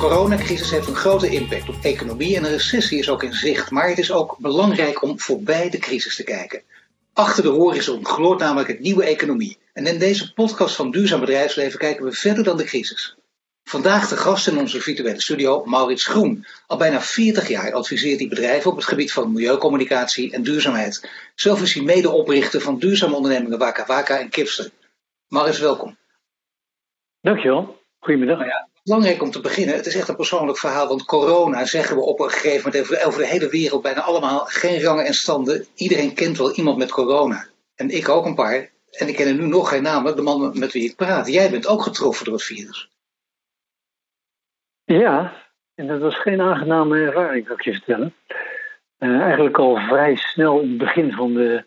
coronacrisis heeft een grote impact op economie en een recessie is ook in zicht. Maar het is ook belangrijk om voorbij de crisis te kijken. Achter de horizon gloort namelijk het nieuwe economie. En in deze podcast van Duurzaam Bedrijfsleven kijken we verder dan de crisis. Vandaag de gast in onze virtuele studio, Maurits Groen. Al bijna 40 jaar adviseert hij bedrijven op het gebied van milieucommunicatie en duurzaamheid. Zelf is hij medeoprichter van duurzame ondernemingen Waka Waka en Kipster. Maurits, welkom. Dankjewel. Goedemiddag. Nou ja, belangrijk om te beginnen. Het is echt een persoonlijk verhaal, want corona zeggen we op een gegeven moment over de hele wereld bijna allemaal geen rangen en standen. Iedereen kent wel iemand met corona. En ik ook een paar. En ik ken er nu nog geen namen, de man met wie ik praat. Jij bent ook getroffen door het virus. Ja, en dat was geen aangename ervaring, kan ik je vertellen. Uh, eigenlijk al vrij snel in het begin van de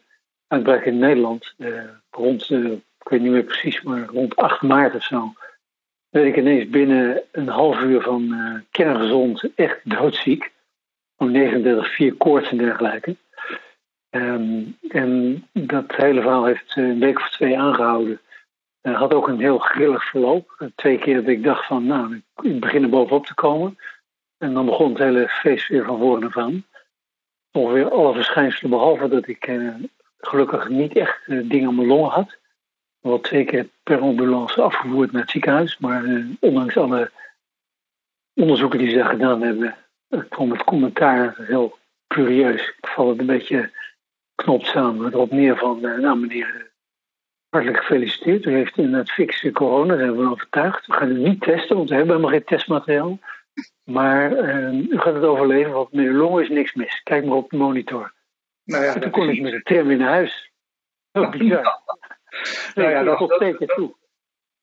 uitbraak in Nederland, uh, rond, uh, ik weet niet meer precies, maar rond 8 maart of zo, werd ik ineens binnen een half uur van kerngezond echt doodziek. Om 39, 4 koorts en dergelijke. Um, en dat hele verhaal heeft een week of twee aangehouden. Uh, had ook een heel grillig verloop. Twee keer dat ik dacht van, nou, ik begin er bovenop te komen. En dan begon het hele feest weer van voren af aan. Ongeveer alle verschijnselen, behalve dat ik gelukkig niet echt dingen aan mijn longen had. Twee keer per ambulance afgevoerd naar het ziekenhuis. Maar ondanks alle onderzoeken die ze daar gedaan hebben, kwam het commentaar heel curieus. Ik val het een beetje knopt samen erop neer van, nou meneer, hartelijk gefeliciteerd. U heeft in het fikse corona, daar hebben we overtuigd. We gaan het niet testen, want we hebben helemaal geen testmateriaal. Maar uh, u gaat het overleven, want met uw longen is niks mis. Kijk maar op de monitor. Nou ja, en toen kon ik met de tram in huis. Heel bizar. Nou ja, dat, dat, dat, toe.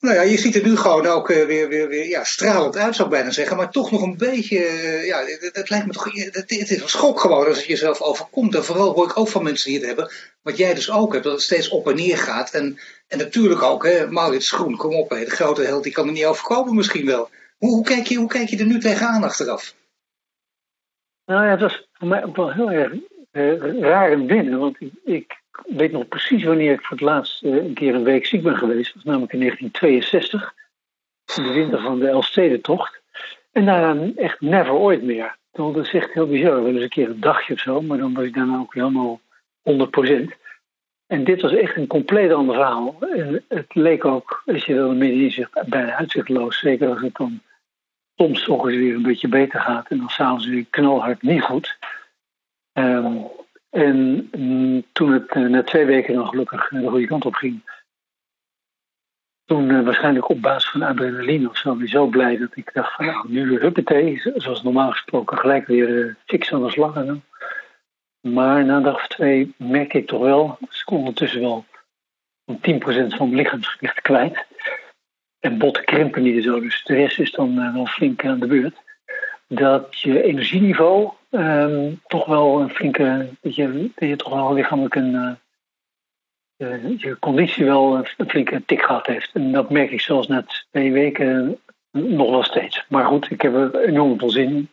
Nou ja, je ziet er nu gewoon ook uh, weer, weer, weer ja, stralend uit, zou ik bijna zeggen. Maar toch nog een beetje, uh, ja, het, het, lijkt me toch, het, het, is een schok gewoon als het jezelf overkomt. En vooral hoor ik ook van mensen die het hebben, wat jij dus ook hebt, dat het steeds op en neer gaat. En, en natuurlijk ook, hè, Maurits Schoen, kom op, hè, de grote held, die kan er niet overkomen misschien wel. Hoe, hoe, kijk je, hoe kijk je er nu tegenaan achteraf? Nou ja, het was voor mij ook wel heel erg raar en binnen, want ik, ik weet nog precies wanneer ik voor het laatst uh, een keer een week ziek ben geweest. Dat was namelijk in 1962, in de winter van de Elfstedentocht. En daarna echt never ooit meer. Dat is echt heel bizar. Wel eens een keer een dagje of zo, maar dan was ik daarna ook helemaal 100%. En dit was echt een compleet ander verhaal. En het leek ook, als je dan middenin zegt, bijna uitzichtloos. Zeker als het dan soms ochtends weer een beetje beter gaat en dan s'avonds weer knalhard niet goed. Um, en mm, toen het uh, na twee weken dan gelukkig de goede kant op ging, toen uh, waarschijnlijk op basis van adrenaline of zo, zo blij dat ik dacht van nou, nu huppatee, zoals normaal gesproken, gelijk weer fix aan de slag. Maar na dag of twee merk ik toch wel, dat ik ondertussen wel 10% van mijn lichaamsgewicht kwijt. En botten krimpen niet zo, dus de rest is dan wel flink aan de beurt. Dat je energieniveau um, toch wel een flinke, dat je, dat je toch wel lichamelijk een, uh, je conditie wel een, flinke tik gehad heeft. En dat merk ik zelfs na twee weken nog wel steeds. Maar goed, ik heb er enorm veel zin in.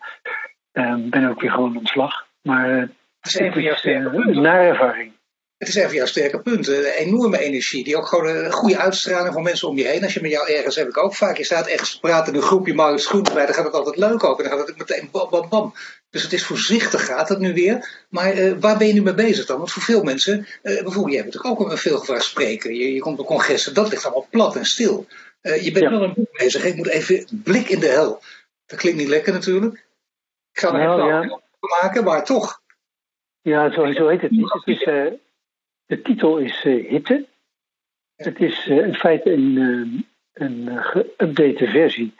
Uh, ben ook weer gewoon aan de slag. Maar uh, het is een ervaring. Het is even jouw sterke punt. enorme energie. Die ook gewoon een goede uitstraling van mensen om je heen. Als je met jou ergens heb ik ook vaak. Je staat ergens te praten in een groepje Maurits Schoenen bij. Dan gaat het altijd leuk ook. En dan gaat het meteen bam bam bam. Dus het is voorzichtig gaat het nu weer. Maar uh, waar ben je nu mee bezig dan? Want voor veel mensen, uh, bijvoorbeeld jij bent natuurlijk ook een veelgevraagd spreker. Je, je komt op congressen, dat ligt allemaal plat en stil. Uh, je bent ja. wel een boek bezig. Ik moet even blik in de hel. Dat klinkt niet lekker natuurlijk. Ik ga er nou, even ja. maken, maar toch. Ja, zo, zo heet het niet. Het is, de titel is Hitte. Het is in feite een, een geüpdate versie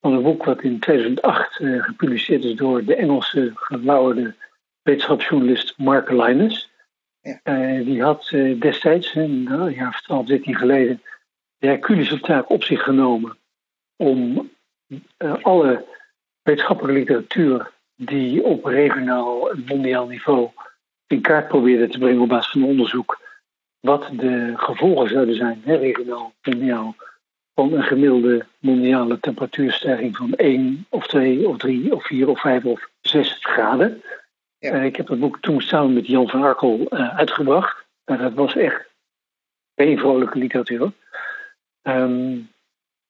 van een boek wat in 2008 uh, gepubliceerd is door de Engelse gelauwerde wetenschapsjournalist Mark Linus. Ja. Die had destijds, een uh, jaar of 12, 13 geleden, de Herculische taak op zich genomen om alle wetenschappelijke literatuur die op regionaal en mondiaal niveau in kaart probeerde te brengen op basis van onderzoek, wat de gevolgen zouden zijn, hè, regionaal, mondiaal, van een gemiddelde mondiale temperatuurstijging van 1 of 2 of 3 of 4 of 5 of 6 graden. Ja. Uh, ik heb dat boek toen samen met Jan van Arkel uh, uitgebracht. En dat was echt geen vrolijke literatuur. Um,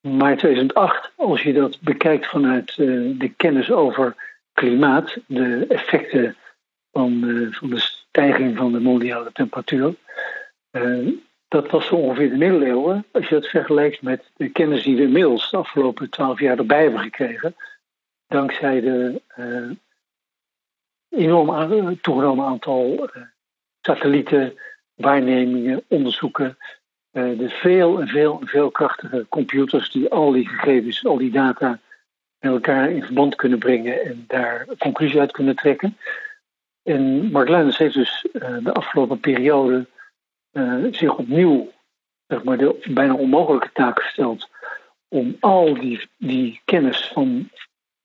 Maar 2008, als je dat bekijkt vanuit de kennis over klimaat, de effecten van, van de stijging van de mondiale temperatuur, dat was zo ongeveer de middeleeuwen. Als je dat vergelijkt met de kennis die we inmiddels de afgelopen twaalf jaar erbij hebben gekregen, dankzij de uh, enorm toegenomen aantal uh, satellieten, waarnemingen, onderzoeken, uh, de veel en veel en veel krachtige computers die al die gegevens, al die data met elkaar in verband kunnen brengen en daar conclusie uit kunnen trekken. En Mark heeft dus de afgelopen periode zich opnieuw zeg maar, de bijna onmogelijke taak gesteld om al die, die kennis van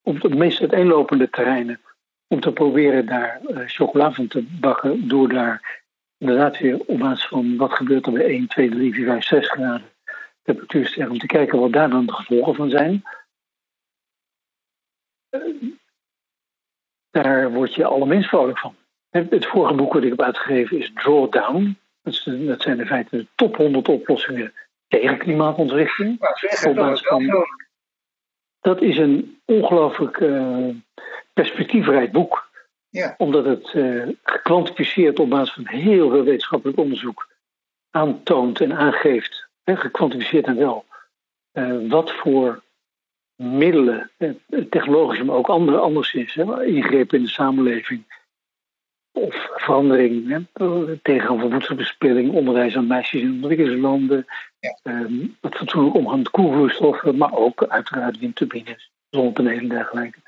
op de meest uiteenlopende terreinen om te proberen daar uh, chocola van te bakken door daar inderdaad weer op basis van wat gebeurt er bij 1, 2, 3, 4, 5, 6 graden temperatuur om te kijken wat daar dan de gevolgen van zijn. Uh, daar word je allerminst vrolijk van. Het vorige boek dat ik heb uitgegeven is Drawdown. Dat, zijn in feite de top 100 oplossingen tegen klimaatontwrichting. Van, dat is een ongelooflijk uh, perspectiefrijk boek. Ja. Omdat het uh, gekwantificeerd op basis van heel veel wetenschappelijk onderzoek aantoont en aangeeft, hè, gekwantificeerd en wel, uh, wat voor middelen, technologisch, maar ook andere, anderszins, hè, ingrepen in de samenleving, of verandering hè, tegen voedselbespilling, onderwijs aan meisjes in ontwikkelingslanden, ja. um, het fatsoenlijk omgaan met koelvloeistoffen, maar ook uiteraard windturbines, zonnepanelen en dergelijke.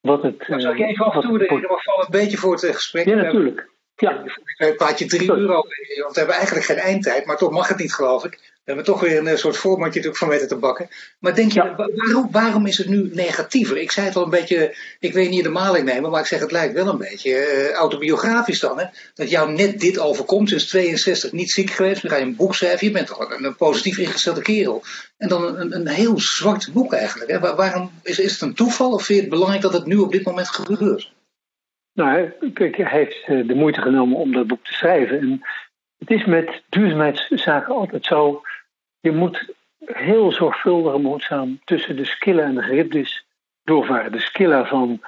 Wat het, maar zou je even af en toe, in een beetje voor het gesprek? Ja, natuurlijk. Ja. Ik praat je drie uur over, want we hebben eigenlijk geen eindtijd, maar toch mag het niet, geloof ik. We hebben toch weer een eh, soort formatje natuurlijk van weten te bakken. Maar denk je, waarom, waarom is het nu negatiever? Ik zei het al een beetje, ik weet niet de maling nemen, maar ik zeg het lijkt wel een beetje uh, autobiografisch dan. Hè? Dat jou net dit overkomt, sinds 62 niet ziek geweest, dan ga je een boek schrijven, je bent toch een, een positief ingestelde kerel. En dan een, een heel zwart boek eigenlijk. Hè? waarom, is, is het een toeval of vind je het belangrijk dat het nu op dit moment gebeurt? Nou, kijk, hij heeft eh, de moeite genomen om dat boek te schrijven. En het is met duurzaamheidszaken altijd zo. Je moet heel zorgvuldig en behoedzaam tussen de skilla en de geribdis doorvaren. De skilla van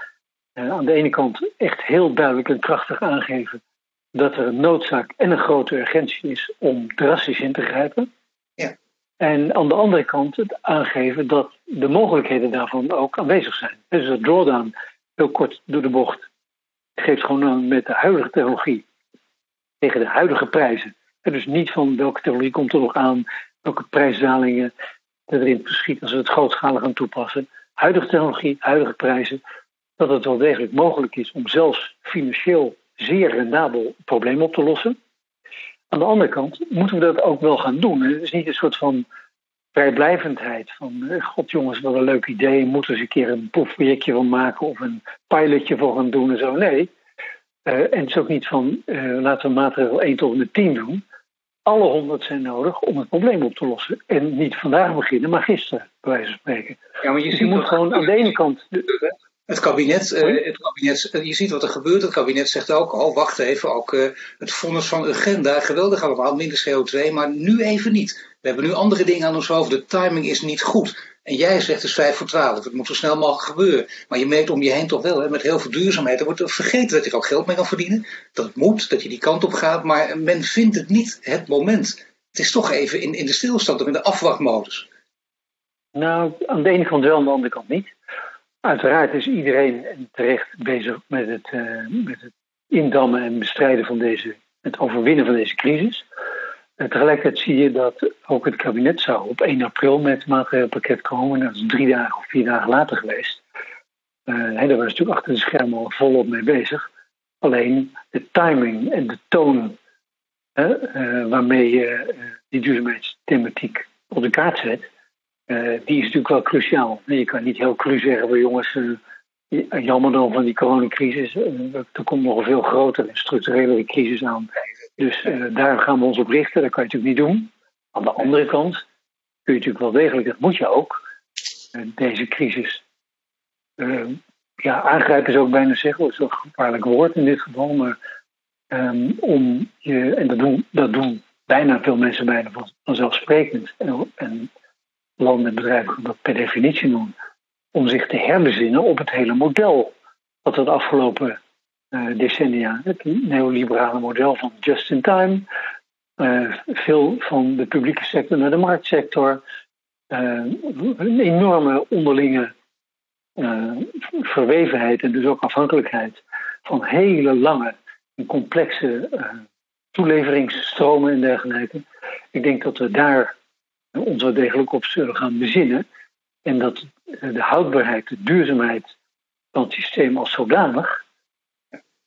eh, aan de ene kant echt heel duidelijk en krachtig aangeven dat er een noodzaak en een grote urgentie is om drastisch in te grijpen. Ja. En aan de andere kant het aangeven dat de mogelijkheden daarvan ook aanwezig zijn. Dus dat drawdown, heel kort door de bocht, geeft gewoon aan met de huidige technologie tegen de huidige prijzen. En dus niet van welke technologie komt er nog aan, welke prijsdalingen erin verschieten als we het grootschalig gaan toepassen. Huidige technologie, huidige prijzen, dat het wel degelijk mogelijk is om zelfs financieel zeer rendabel problemen op te lossen. Aan de andere kant moeten we dat ook wel gaan doen. Het is niet een soort van vrijblijvendheid van eh, god jongens, wat een leuk idee, moeten we eens een keer een proefprojectje van maken of een pilotje voor gaan doen en zo. Nee. Uh, en het is ook niet van uh, laten we maatregel 1 tot en met 10 doen. Alle 100 zijn nodig om het probleem op te lossen. En niet vandaag beginnen, maar gisteren, bij wijze van spreken. Ja, maar je, dus je moet gewoon aan de ene kant. Het kabinet, uh, het kabinet, je ziet wat er gebeurt. Het kabinet zegt ook, oh wacht even, ook het vonnis van agenda, geweldig allemaal, minder CO2, maar nu even niet. We hebben nu andere dingen aan ons hoofd. De timing is niet goed. En jij zegt dus 5 voor 12. Het moet zo snel mogelijk gebeuren. Maar je merkt om je heen toch wel, hè, met heel veel duurzaamheid. Er wordt vergeten dat je er ook geld mee kan verdienen. Dat het moet, dat je die kant op gaat. Maar men vindt het niet het moment. Het is toch even in, in de stilstand of in de afwachtmodus. Nou, aan de ene kant wel, aan de andere kant niet. Uiteraard is iedereen terecht bezig met het, uh, met het indammen en bestrijden van deze, het overwinnen van deze crisis. Tegelijkertijd zie je dat ook het kabinet zou op 1 april met het maatregelenpakket komen. Dat is drie dagen of vier dagen later geweest. Uh, daar was natuurlijk achter de schermen al volop mee bezig. Alleen de timing en de toon uh, waarmee je uh, die duurzaamheidsthematiek op de kaart zet, die is natuurlijk wel cruciaal. Je kan niet heel cru zeggen, maar jongens, jammer dan van die coronacrisis. er komt nog een veel grotere en structurele crisis aan dus uh, daar gaan we ons op richten. Dat kan je natuurlijk niet doen. Aan de andere kant kun je natuurlijk wel degelijk, dat moet je ook, uh, deze crisis uh, ja, aangrijpen zou ik bijna zeggen. Dat is een gevaarlijk woord in dit geval. Maar um, om je, en dat doen, dat doen bijna veel mensen bijna van, vanzelfsprekend. En, en landen en bedrijven dat per definitie doen, om zich te herbezinnen op het hele model we de afgelopen decennia, het neoliberale model van just in time, uh, veel van de publieke sector naar de marktsector, uh, een enorme onderlinge verwevenheid en dus ook afhankelijkheid van hele lange en complexe toeleveringsstromen en dergelijke. Ik denk dat we daar ons wel degelijk op zullen gaan bezinnen. En dat de houdbaarheid, de duurzaamheid van het systeem als zodanig,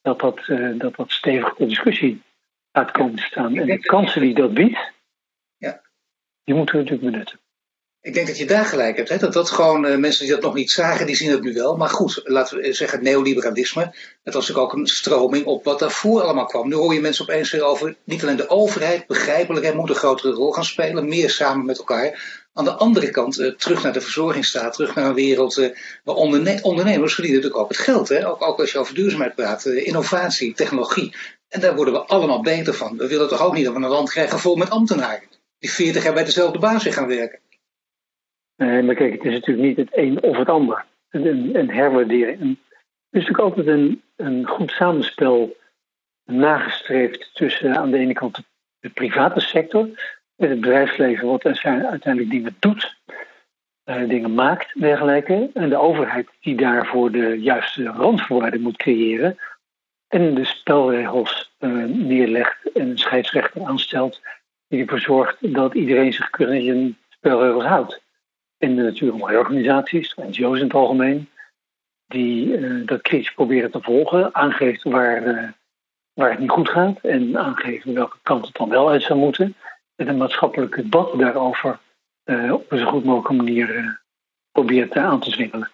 dat dat, uh, dat, dat stevig ter discussie gaat komen te staan. En de kansen die dat biedt, ja. die moeten we natuurlijk benutten. Ik denk dat je daar gelijk hebt. Hè? Dat dat gewoon uh, mensen die dat nog niet zagen, die zien het nu wel. Maar goed, laten we zeggen het neoliberalisme. Dat was natuurlijk ook een stroming op wat daarvoor allemaal kwam. Nu hoor je mensen opeens weer over, niet alleen de overheid, begrijpelijk, moet een grotere rol gaan spelen. Meer samen met elkaar. Aan de andere kant, uh, terug naar de verzorgingsstaat, terug naar een wereld uh, waar onderne ondernemers verdienen natuurlijk ook het geld. Hè? Ook, ook als je over duurzaamheid praat, innovatie, technologie. En daar worden we allemaal beter van. We willen toch ook niet dat we een land krijgen vol met ambtenaren. Die 40 jaar bij dezelfde baas gaan werken. Nee, maar kijk, het is natuurlijk niet het een of het ander. Een, een herwaardering. het is natuurlijk altijd een, een goed samenspel nagestreefd tussen aan de ene kant de, private sector, met het bedrijfsleven wat uiteindelijk dingen doet, uh, dingen maakt, dergelijke, en de overheid die daarvoor de juiste randvoorwaarden moet creëren en de spelregels uh, neerlegt en een scheidsrechter aanstelt die ervoor zorgt dat iedereen zich keurig in spelregels houdt in de natuur- en milieuorganisaties, NGO's in het algemeen, die uh, dat kritisch proberen te volgen, aangeeft waar, uh, waar het niet goed gaat en aangeven welke kant het dan wel uit zou moeten. En een maatschappelijk debat daarover uh, op een zo goed mogelijke manier probeert aan te zwingelen.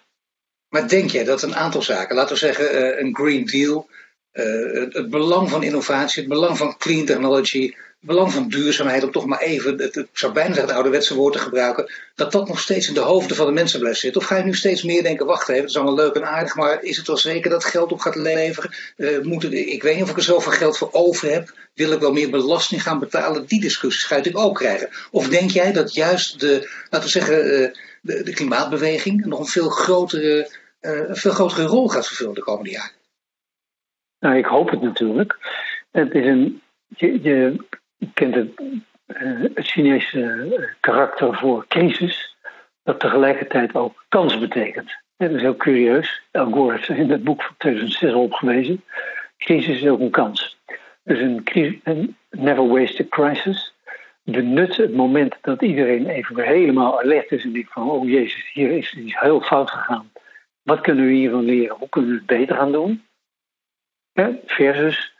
Maar denk jij dat een aantal zaken, laten we zeggen een Green Deal, het belang van innovatie, het belang van clean technology, belang van duurzaamheid, om toch maar even, het, het zou bijna zeggen het ouderwetse woord te gebruiken, dat dat nog steeds in de hoofden van de mensen blijft zitten? Of ga je nu steeds meer denken, wacht even, het is allemaal leuk en aardig, maar is het wel zeker dat geld op gaat leveren? Uh, ik weet niet of ik er zoveel geld voor over heb. Wil ik wel meer belasting gaan betalen? Die discussies ga ik ook krijgen. Of denk jij dat juist de, laten we zeggen, uh, de, klimaatbeweging nog een veel grotere, uh, veel grotere rol gaat vervullen de komende jaren? Nou, ik hoop het natuurlijk. Het is een, je, je je kent het, uh, het Chinese eh, karakter voor crisis, dat tegelijkertijd ook kans betekent. dat is heel curieus. Al Gore heeft in het boek van 2006 opgewezen. Crisis is ook een kans. Dus een never waste a crisis. Benut het moment dat iedereen even weer helemaal alert is en denkt van, oh jezus, hier is iets heel fout gegaan. Wat kunnen we hiervan leren? Hoe kunnen we het beter gaan doen? versus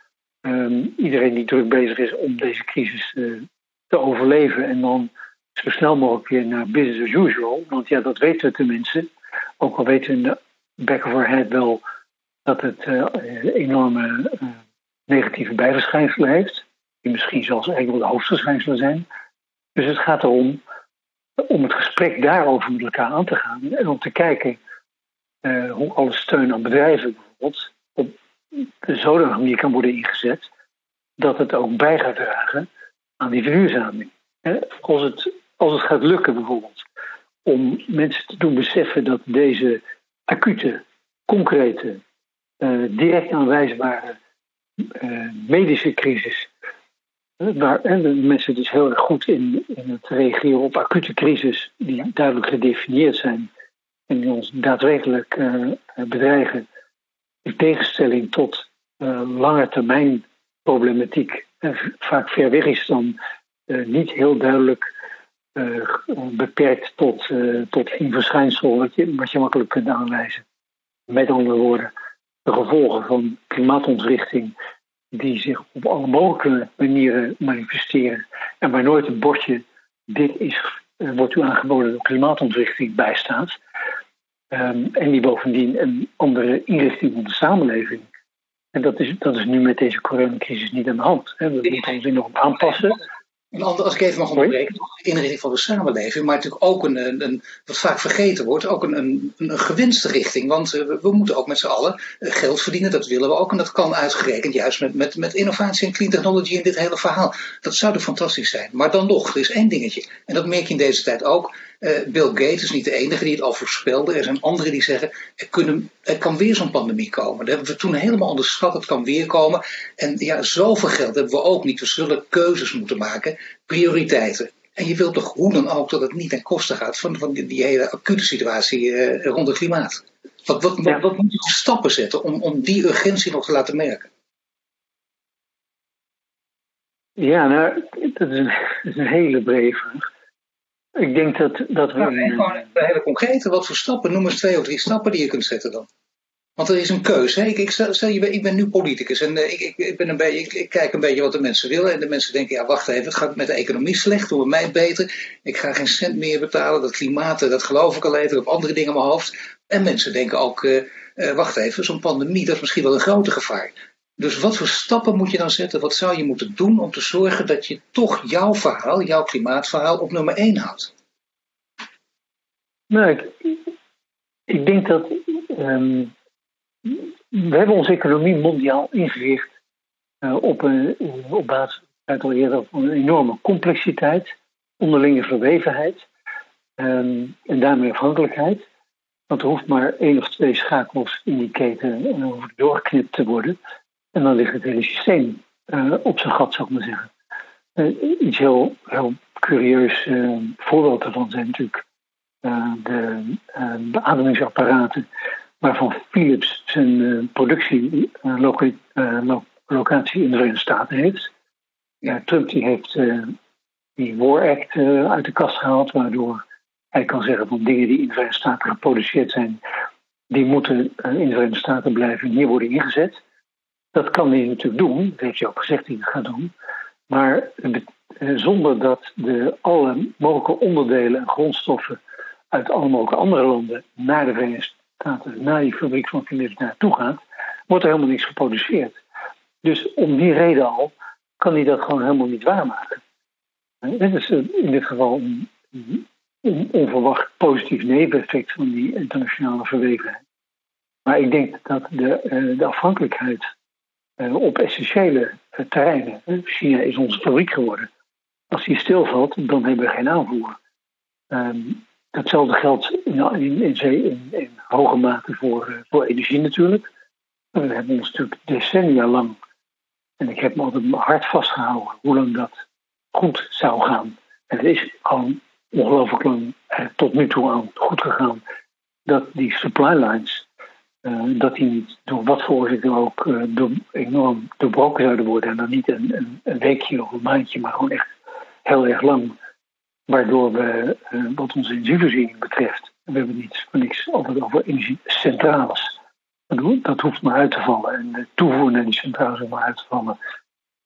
Ehm, iedereen die druk bezig is om deze crisis uh, te overleven en dan zo snel mogelijk weer naar business as usual. Want ja, dat weten we tenminste. Ook al weten we in de back of our head wel dat het uh, enorme negatieve bijverschijnselen heeft. Die misschien zelfs eigenlijk wel de hoofdverschijnselen zijn. Dus het gaat erom om het gesprek daarover met elkaar aan te gaan. En om te kijken hoe alle steun aan bedrijven bijvoorbeeld zodanig manier kan worden ingezet dat het ook bij gaat dragen aan die verduurzaming. Als het, als het gaat lukken bijvoorbeeld om mensen te doen beseffen dat deze acute, concrete, uh, direct aanwijsbare uh, medische crisis, uh, waar en mensen dus heel erg goed in, in het reageren op acute crisis die duidelijk gedefinieerd zijn en die ons daadwerkelijk bedreigen, in tegenstelling tot uh, lange termijn problematiek vaak ver weg is dan uh, niet heel duidelijk beperkt tot, tot één verschijnsel wat je, wat je makkelijk kunt aanwijzen. Met andere woorden, de gevolgen van klimaatontwrichting die zich op alle mogelijke manieren manifesteren en waar nooit een bordje dit is, wordt u aangeboden door klimaatontwrichting bijstaat. Um, en die bovendien een andere inrichting van de samenleving. En dat is, dat is nu met deze coronacrisis niet aan de hand. Hè. We moeten ons enorm aanpassen. En als ik even mag onderbreken, de inrichting van de samenleving, maar natuurlijk ook een, een, wat vaak vergeten wordt, ook een, een, een gewinste richting. Want uh, we, moeten ook met z'n allen uh, geld verdienen, dat willen we ook. En dat kan uitgerekend juist met, met, met innovatie en clean technology in dit hele verhaal. Dat zou er fantastisch zijn. Maar dan nog, er is één dingetje. En dat merk je in deze tijd ook Bill Gates is niet de enige die het al voorspelde. Er zijn anderen die zeggen, er, kunnen, er kan weer zo'n pandemie komen. Dat hebben we toen helemaal onderschat, het kan weer komen. En ja, zoveel geld hebben we ook niet. We zullen keuzes moeten maken, prioriteiten. En je wilt toch hoe dan ook dat het niet ten koste gaat van, van die, hele acute situatie uh, rond het klimaat. Wat, wat, wat, wat, moet je voor stappen zetten om, om die urgentie nog te laten merken? Ja, nou, dat is een, dat is een hele brede vraag. Ik denk dat, dat we. Nou, hele concrete. Wat voor stappen? Noem eens twee of drie stappen die je kunt zetten dan. Want er is een keuze. Ik, ik, stel, je, ik ben nu politicus en uh, ik, ik, ben een beetje, ik, kijk een beetje wat de mensen willen. En de mensen denken, ja wacht even, het gaat met de economie slecht, doen we mij beter. Ik ga geen cent meer betalen, dat klimaat, dat geloof ik al even, op andere dingen in mijn hoofd. En mensen denken ook, uh, wacht even, zo'n pandemie, dat is misschien wel een groter gevaar. Dus wat voor stappen moet je dan zetten? Wat zou je moeten doen om te zorgen dat je toch jouw verhaal, jouw klimaatverhaal op nummer één houdt? Nou, ik, ik denk dat um, we hebben onze economie mondiaal ingericht uh, op, een, op basis uit eerder van een enorme complexiteit, onderlinge verwevenheid um, en daarmee afhankelijkheid. Want er hoeft maar één of twee schakels in die keten uh, doorgeknipt te worden. En dan ligt het hele systeem uh, op zijn gat, zou ik maar zeggen. Uh, iets heel, heel curieus uh, voorbeeld daarvan zijn natuurlijk de beademingsapparaten waarvan Philips zijn productielocatie in de Verenigde Staten heeft. Trump die heeft die War Act uit de kast gehaald, waardoor hij kan zeggen van dingen die in de Verenigde Staten geproduceerd zijn, die moeten in de Verenigde Staten blijven en hier worden ingezet. Dat kan hij natuurlijk doen, dat heeft hij ook gezegd dat hij gaat doen. Maar eh, zonder dat de alle mogelijke onderdelen en grondstoffen uit alle mogelijke andere landen naar de Verenigde Staten, naar die fabriek van Philips naartoe gaat, wordt er helemaal niks geproduceerd. Dus om die reden al kan hij dat gewoon helemaal niet waarmaken. Dat is in dit geval een, een onverwacht positief neveneffect van die internationale verwevenheid. Maar ik denk dat de, eh, de afhankelijkheid op essentiële uh, terreinen. China is onze fabriek geworden. Als die stilvalt, dan hebben we geen aanvoer. Um, datzelfde geldt in, in, in, in hoge mate voor, uh, voor energie natuurlijk. We hebben ons natuurlijk decennia lang, en ik heb me altijd hard vastgehouden hoe lang dat goed zou gaan. En het is gewoon ongelooflijk lang tot nu toe aan goed gegaan dat die supply lines dat die niet door wat voor oorzaak ook uh, door, enorm doorbroken zouden worden. En dan niet een, een, weekje of een maandje, maar gewoon echt heel erg lang. Waardoor we, uh, wat onze energievoorziening betreft, we hebben niet voor niks altijd over energiecentrales. Dat hoeft maar uit te vallen. En de toevoer naar die centrales hoeft maar uit te vallen.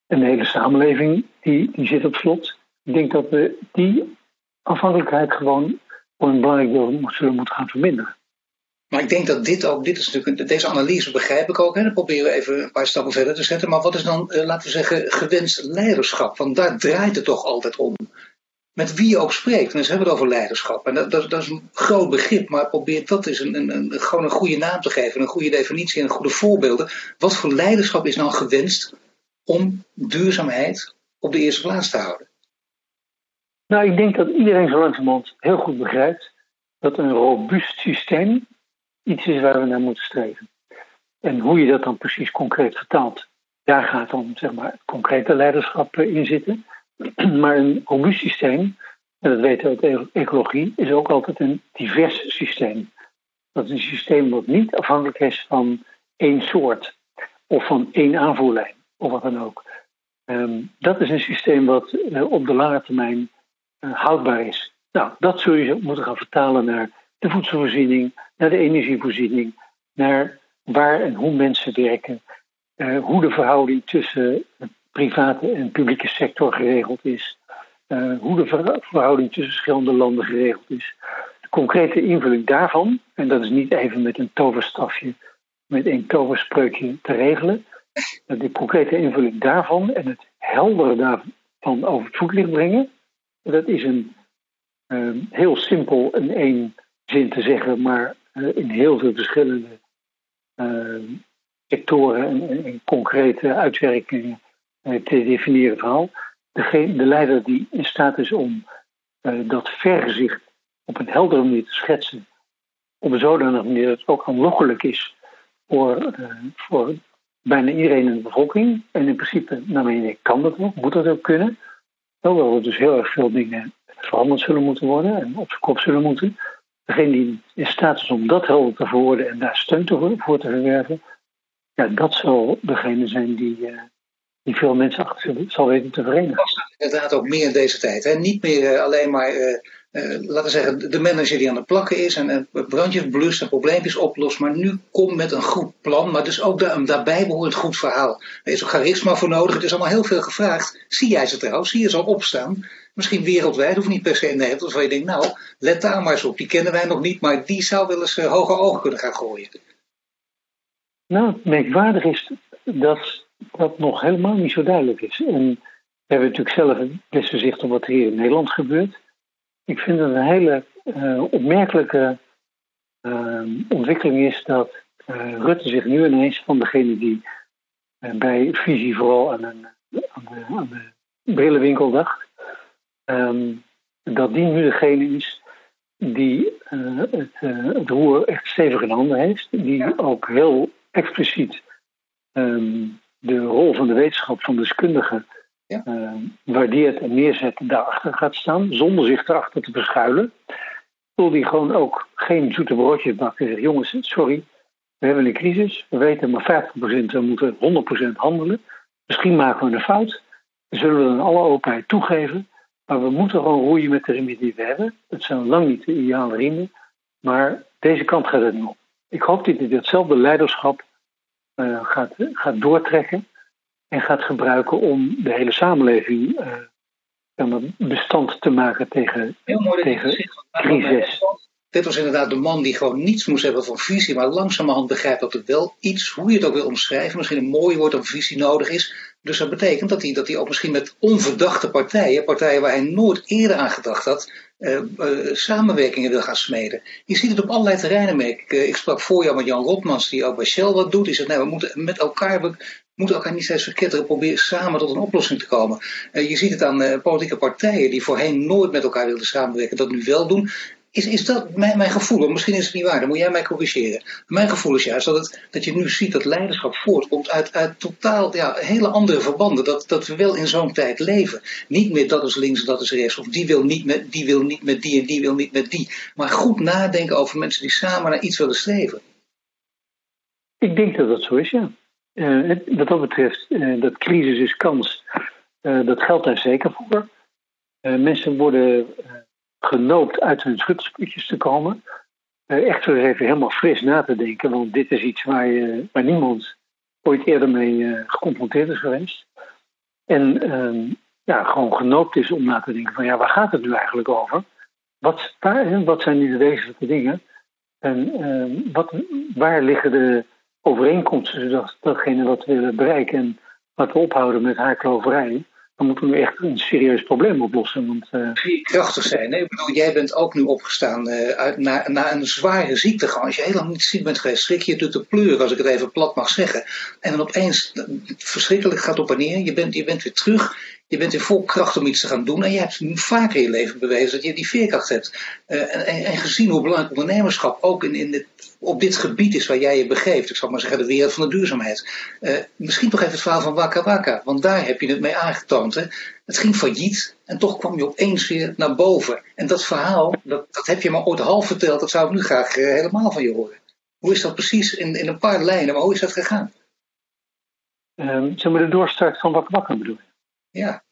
En de hele samenleving die, die zit op slot. Ik denk dat we die afhankelijkheid gewoon voor een belangrijk deel zullen moeten gaan verminderen. Maar ik denk dat dit ook, dit is natuurlijk, deze analyse begrijp ik ook. Hè. Dan proberen we even een paar stappen verder te zetten. Maar wat is dan, eh, laten we zeggen, gewenst leiderschap? Want daar draait het toch altijd om. Met wie je ook spreekt. En hebben het over leiderschap. En dat, dat, dat is een groot begrip. Maar probeer dat eens een, een, een, gewoon een goede naam te geven. Een goede definitie en goede voorbeelden. Wat voor leiderschap is nou gewenst om duurzaamheid op de eerste plaats te houden? Nou, ik denk dat iedereen zo langzamerhand heel goed begrijpt dat een robuust systeem iets is waar we naar moeten streven. En hoe je dat dan precies concreet vertaalt, daar gaat dan zeg maar concrete leiderschap eh, in zitten. Maar een robuust systeem, en dat weten we uit ecologie, is ook altijd een divers systeem. Dat is een systeem wat niet afhankelijk is van één soort of van één aanvoerlijn of wat dan ook. Um, dat is een systeem wat uh, op de lange termijn uh, houdbaar is. Nou, dat zul je moeten gaan vertalen naar de voedselvoorziening, naar de energievoorziening, naar waar en hoe mensen werken, uh, hoe de verhouding tussen de private en publieke sector geregeld is, uh, hoe de verhouding tussen verschillende landen geregeld is. De concrete invulling daarvan, en dat is niet even met een toverstafje, met een toverspreukje te regelen, de concrete invulling daarvan en het heldere daarvan over het voetlicht brengen, dat is een uh, heel simpel en één zin te zeggen, maar uh, in heel veel verschillende uh, sectoren en, concrete uitwerkingen uh, te definiëren verhaal. De leider die in staat is om dat vergezicht op een heldere manier te schetsen. Op een zodanige manier dat het ook aanlokkelijk is voor, voor bijna iedereen in de bevolking. En in principe, naar mijn idee, kan dat ook, moet dat ook kunnen. Hoewel er dus heel erg veel dingen veranderd zullen moeten worden en op zijn kop zullen moeten. Degene die in staat is om dat helder te verwoorden en daar steun voor te verwerven, ja, dat zal degene zijn die, uh, die veel mensen achter zal weten te verenigen. Inderdaad ook meer in deze tijd. Hè? Niet meer uh, alleen maar, uh, laten we zeggen, de manager die aan het plakken is en brandjes blust en probleempjes oplost, maar nu komt met een goed plan, maar dus ook een daarbij behorend goed verhaal. Er is ook charisma voor nodig, het is allemaal heel veel gevraagd. Zie jij ze trouwens, zie je ze al opstaan? Misschien wereldwijd, of niet per se in Nederland, waar je denkt, nou, let daar maar eens op, die kennen wij nog niet, maar die zou wel eens hoger ogen kunnen gaan gooien. Nou, merkwaardig is dat dat nog helemaal niet zo duidelijk is. Hebben natuurlijk zelf het beste zicht op wat er hier in Nederland gebeurt. Ik vind het een hele uh, opmerkelijke uh, ontwikkeling is dat uh, Rutte zich nu ineens van degene die bij visie vooral aan, een, aan, de, aan de brillenwinkel dacht, um, dat die nu degene is die het, het roer echt stevig in handen heeft, die ook heel expliciet um, de rol van de wetenschap, van deskundigen, ja. uh, waardeert en neerzet, daarachter gaat staan, zonder zich erachter te verschuilen. Wil die gewoon ook geen zoete broodjes bakken en zegt: jongens, sorry, we hebben een crisis, we weten maar 50%, we moeten 100% handelen. Misschien maken we een fout, zullen we dan alle openheid toegeven. Maar we moeten gewoon roeien met de riemen die we hebben. Het zijn lang niet de ideale riemen, maar deze kant gaat het nu op. Ik hoop dat hij datzelfde leiderschap uh, gaat, gaat doortrekken en gaat gebruiken om de hele samenleving uh, bestand te maken tegen, Heel mooi tegen crisis. Dit was inderdaad de man die gewoon niets moest hebben van visie, maar langzamerhand begrijpt dat er wel iets, hoe je het ook wil omschrijven, misschien een mooi woord of visie nodig is. Dus dat betekent dat hij, dat hij ook misschien met onverdachte partijen, partijen waar hij nooit eerder aan gedacht had, uh, uh, samenwerkingen wil gaan smeden. Je ziet het op allerlei terreinen. Ik, uh, ik sprak voorjaar met Jan Rotmans, die ook bij Shell wat doet. Die zegt, nee, we moeten met elkaar, we moeten elkaar niet steeds verketteren, proberen samen tot een oplossing te komen. je ziet het aan politieke partijen die voorheen nooit met elkaar wilden samenwerken, dat nu wel doen. Is, is dat mijn, mijn gevoel? Misschien is het niet waar, dan moet jij mij corrigeren. Mijn gevoel is juist dat, het, dat je nu ziet dat leiderschap voortkomt uit, uit totaal ja, hele andere verbanden. Dat, dat we wel in zo'n tijd leven. Niet meer dat is links en dat is rechts. Of die wil, niet met, die wil niet met die en die wil niet met die. Maar goed nadenken over mensen die samen naar iets willen streven. Ik denk dat dat zo is, ja. Uh, wat dat betreft, uh, dat crisis is kans. Uh, dat geldt daar zeker voor. mensen worden genoopt uit hun schuttersputjes te komen. Uh, echt weer even helemaal fris na te denken, want dit is iets waar, waar niemand ooit eerder mee uh, geconfronteerd is geweest. En uh, ja, gewoon genoopt is om na te denken van ja, waar gaat het nu eigenlijk over? Wat, wat zijn nu de wezenlijke dingen? En ehm, wat, waar liggen de overeenkomsten zodat datgene wat we willen bereiken en wat we ophouden met haarkloverij, dan moeten we echt een serieus probleem oplossen. Want, uh... krachtig zijn. Bedoel, jij bent ook nu opgestaan uh, uit, na, na een zware ziekte. Als je heel lang niet ziek bent geweest, schrik je te pleuren, als ik het even plat mag zeggen. En dan opeens, verschrikkelijk gaat op en neer. Je bent, je bent weer terug. Je bent in vol kracht om iets te gaan doen. En je hebt vaker in je leven bewezen dat je die veerkracht hebt. Uh, en, en, gezien hoe belangrijk ondernemerschap ook in, in op dit gebied is waar jij je begeeft. Ik zal maar zeggen, de wereld van de duurzaamheid. Uh, misschien toch even het verhaal van Waka Waka. Want daar heb je het mee aangetoond. Hè? Het ging failliet en toch kwam je opeens weer naar boven. En dat verhaal, dat, dat heb je maar ooit half verteld. Dat zou ik nu graag uh, helemaal van je horen. Hoe is dat precies in, in een paar lijnen, maar hoe is dat gegaan? Um, we de doorstart van Waka Waka bedoelen? Ja.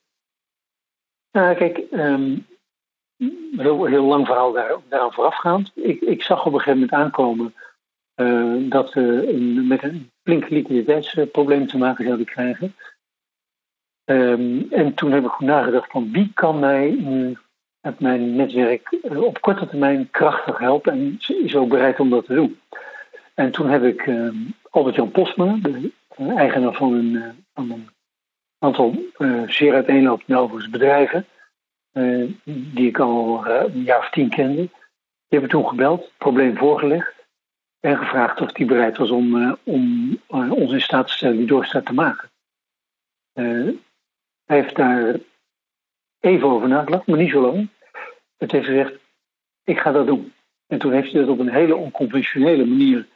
Nou, kijk, um, heel, lang verhaal daar, daaraan voorafgaand. Ik, ik zag op een gegeven moment aankomen uh, dat we een, met een flink liquiditeitsprobleem te maken zouden krijgen. Um, en toen heb ik goed nagedacht van wie kan mij nu met mijn netwerk uh, op korte termijn krachtig helpen en is ook bereid om dat te doen. En toen heb ik uh, Albert-Jan Postma, de eigenaar van een, van een aantal zeer uiteenlopende overigens bedrijven, uh, die ik al uh, een jaar of tien kende. Die hebben toen gebeld, probleem voorgelegd. En gevraagd of hij bereid was om, uh, om ons in staat te stellen die doorstart te maken. hij heeft daar even over nagedacht, maar niet zo lang. Het heeft gezegd: ik ga dat doen. En toen heeft hij dat op een hele onconventionele manier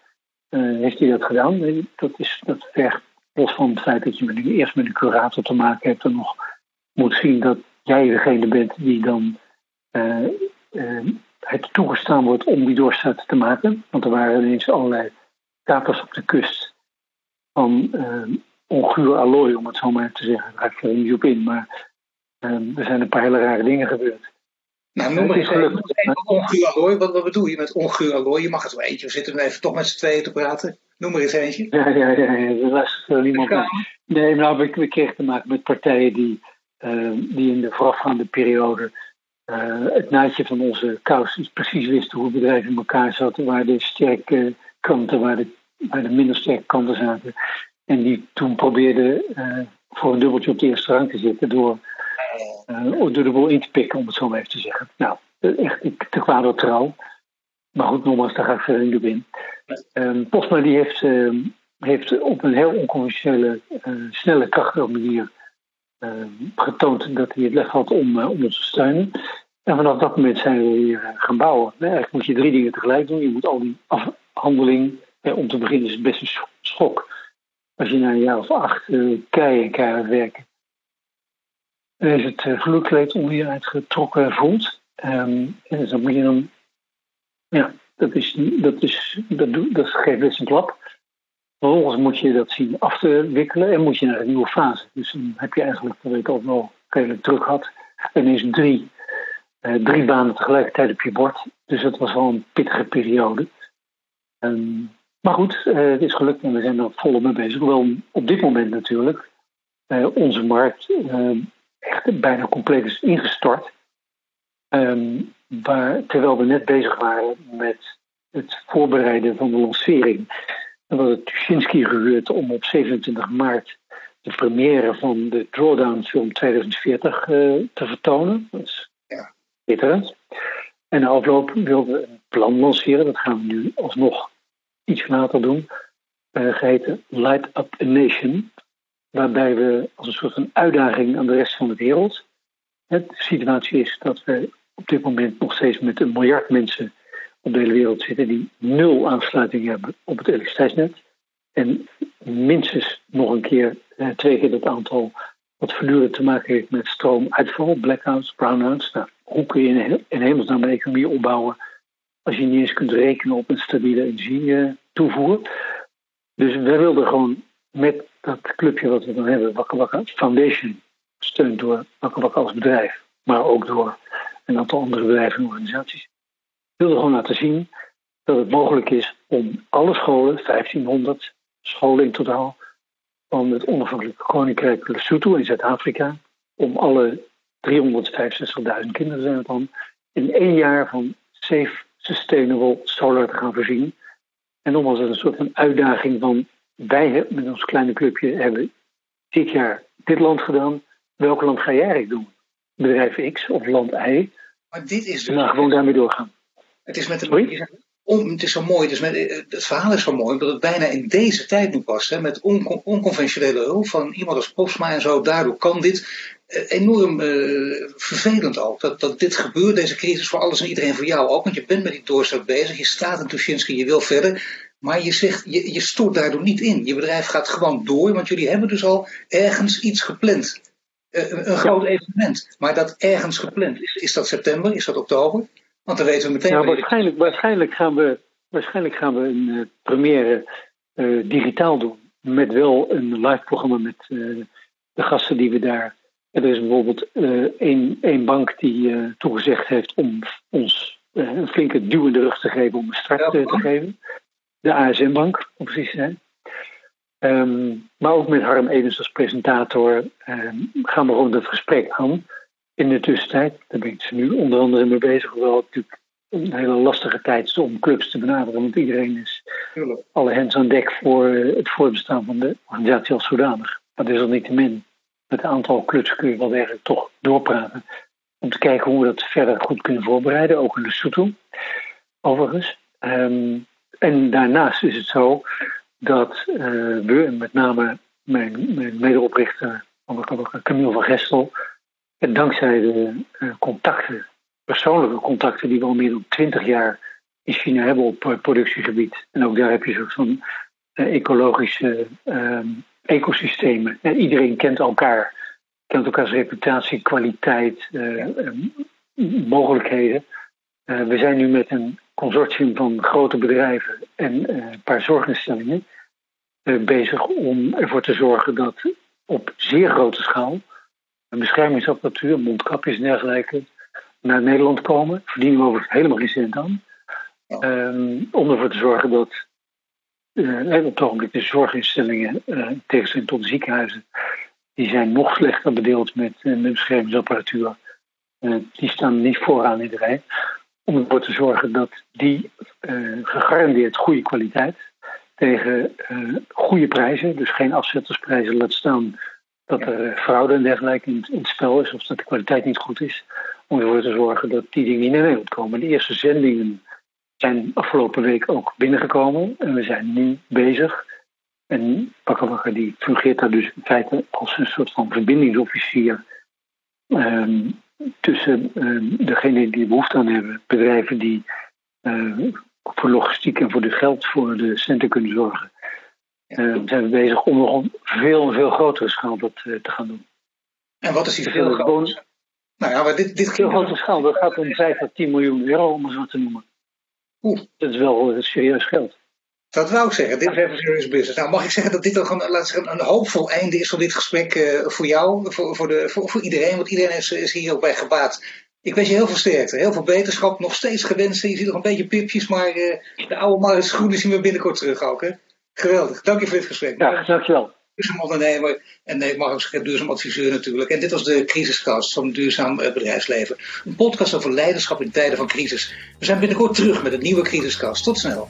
heeft hij dat gedaan. Dat, is, dat vergt los van het feit dat je met, eerst met een curator te maken hebt en nog moet zien dat jij degene bent die dan het toegestaan wordt om die doorstart te maken. Want er waren ineens allerlei kapers op de kust van uh, onguur allooi, om het zo maar te zeggen. Daar ga ik er niet op in, maar er zijn een paar hele rare dingen gebeurd. Nou, noem maar eens even onguur allooi. Wat, wat bedoel je met onguur allooi? Je mag het wel eentje. We zitten even toch met z'n tweeën te praten. Noem maar eens eentje. Ja, ja, ja. ja. Er was niemand. Nee, nou, we, we kregen te maken met partijen die, uh, die in de voorafgaande periode uh, het naadje van onze kous precies wisten hoe bedrijf in elkaar zat, waar de sterke kanten, waar de, waar de minder sterke kanten zaten. En die toen probeerden uh, voor een dubbeltje op de eerste rang te zitten door, uh, door de boel in te pikken, om het zo maar even te zeggen. Nou, echt te kwade trouw. Maar goed, nogmaals, daar ga ik verder niet op in. Um, Postma die heeft, uh, heeft op een heel onconventionele, snelle, krachtige manier Ehm, getoond dat hij het lef had om, eh, om ons te steunen. En vanaf dat moment zijn we eh, gaan bouwen. Eigenlijk moet je drie dingen tegelijk doen. Je moet al die afhandeling, om te beginnen is het best een schok. Als je na een jaar of acht uh, keihard werken. Dan is het uh, gelukleed onderuit getrokken voelt. Um, en dan moet je dan. Ja, dat, is, dat, is, dat, dat geeft best een klap. Vervolgens moet je dat zien af te wikkelen en moet je naar een nieuwe fase. Dus dan heb je eigenlijk, dat ik ook wel redelijk druk had, ineens drie, eh, drie banen tegelijkertijd op je bord. Dus dat was wel een pittige periode. Um, maar goed, uh, het is gelukt en we zijn er volop mee bezig. Hoewel op dit moment natuurlijk uh, onze markt uh, echt bijna compleet is ingestort. Um, waar, terwijl we net bezig waren met het voorbereiden van de lancering en was het Tuschinski gehuurd om op 27 maart de première van de Drawdown film 2040 uh, te vertonen. Dat is ja. schitterend. En na afloop wilden we een plan lanceren. Dat gaan we nu alsnog iets later doen. Uh, geheten Light Up a Nation. Waarbij we als een soort van uitdaging aan de rest van de wereld. De situatie is dat we op dit moment nog steeds met een miljard mensen op de hele wereld zitten die nul aansluiting hebben op het elektriciteitsnet. En minstens nog een keer, eh, twee keer dat aantal, wat voortdurend te maken heeft met stroomuitval, blackouts, brownouts. Nou, hoe kun je in, hemelsnaam een economie opbouwen als je niet eens kunt rekenen op een stabiele energietoevoer? Dus wij wilden gewoon met dat clubje wat we dan hebben, Wakker Foundation, gesteund door Wakker als bedrijf, maar ook door een aantal andere bedrijven en organisaties wilde gewoon laten zien dat het mogelijk is om alle scholen, 1500 scholen in totaal, van het onafhankelijke Koninkrijk Lesotho in Zuid-Afrika, om alle 365.000 kinderen zijn het dan, in één jaar van safe, sustainable solar te gaan voorzien. En nogmaals, het een soort van uitdaging van, wij met ons kleine clubje hebben dit jaar dit land gedaan, welk land ga jij eigenlijk doen? Bedrijf X of land Y? Maar dit is dus... En dan gewoon daarmee doorgaan. Het is met de, om, het is zo mooi, dus met, eh, het verhaal is zo mooi, omdat het bijna in deze tijd nu past. Hè, met on, onconventionele hulp van iemand als Postma en zo. Daardoor kan dit enorm uh, vervelend ook. Dat, dat dit gebeurt, deze crisis voor alles en iedereen, voor jou ook. Want je bent met die doorstart bezig, je staat in Tuschinski, je wil verder. Maar je, zegt, je, je stort daardoor niet in. Je bedrijf gaat gewoon door, want jullie hebben dus al ergens iets gepland. Uh, een groot evenement. Maar dat ergens gepland is, is dat september, is dat oktober? Want dan weten we meteen. Nou, waarschijnlijk, waarschijnlijk, gaan we, waarschijnlijk gaan we een uh, première digitaal doen. Met wel een live programma met de gasten die we daar. Er is bijvoorbeeld één, één bank die toegezegd heeft om ons een flinke duw in de rug te geven om een start te geven. De ASM-bank, om precies te zijn. Um, maar ook met Harm Edens als presentator um, gaan we gewoon dat gesprek aan. In de tussentijd, daar ben ik ze nu onder andere mee bezig, hoewel het natuurlijk een hele lastige tijd is om clubs te benaderen, want iedereen is alle hens aan dek voor het voorbestaan van de organisatie als zodanig. Maar desalniettemin, met een aantal clubs kun je wel degelijk toch doorpraten. Om te kijken hoe we dat verder goed kunnen voorbereiden, ook in de Soetel, overigens. Um, en daarnaast is het zo dat uh, we, met name mijn, mijn medeoprichter, Camille van Gestel, dankzij de uh, contacten persoonlijke contacten die we al meer dan twintig jaar in China hebben op productiegebied. En ook daar heb je soort van ecologische ehm, ecosystemen. En iedereen kent elkaar, kent elkaars reputatie, kwaliteit, ehm, mogelijkheden. we zijn nu met een consortium van grote bedrijven en een paar zorginstellingen bezig om ervoor te zorgen dat op zeer grote schaal beschermingsapparatuur, mondkapjes en dergelijke naar Nederland komen. Verdienen we overigens helemaal geen cent aan. Um, om ervoor te zorgen dat uh, op het ogenblik de zorginstellingen, uh, tegenstelling tot ziekenhuizen, die zijn nog slechter bedeeld met, uh, beschermingsapparatuur. die staan niet vooraan in de rij. Om ervoor te zorgen dat die gegarandeerd goede kwaliteit tegen goede prijzen, dus geen afzettersprijzen laat staan dat er fraude en dergelijke in, in, het spel is, of dat de kwaliteit niet goed is, om ervoor te zorgen dat die dingen niet naar Nederland komen. De eerste zendingen zijn afgelopen week ook binnengekomen en we zijn nu bezig. En Pakkenwakker die fungeert daar dus in feite als een soort van verbindingsofficier um, tussen um, degenen die behoefte aan hebben, bedrijven die uh, voor logistiek en voor de geld voor de centen kunnen zorgen. Uh, zijn we bezig om nog op veel, veel grotere schaal dat uh, te gaan doen. En wat is die veel grotere Nou ja, maar dit, dit veel grotere schaal, dat gaat om 5 tot 10 miljoen euro, om het zo te noemen. Oeh. Dat is wel serieus geld. Dat wou ik zeggen, dit is even serious business. Nou, mag ik zeggen dat dit ook een, laat zeggen, een hoopvol einde is van dit gesprek uh, voor jou, voor, voor, de, voor, voor iedereen, want iedereen is, is hier ook bij gebaat. Ik wens je heel veel sterkte, heel veel beterschap, nog steeds gewenst. Je ziet nog een beetje pipjes, maar uh, de oude Maris Groene zien we binnenkort terug ook. Hè? Geweldig, dank je voor dit gesprek. Ja, dankjewel. Duurzaam ondernemer en nee, mag ook duurzaam adviseur natuurlijk. En dit was de crisiscast van Duurzaam eh, Bedrijfsleven. Een podcast over leiderschap in tijden van crisis. We zijn binnenkort terug met een nieuwe crisiscast. Tot snel.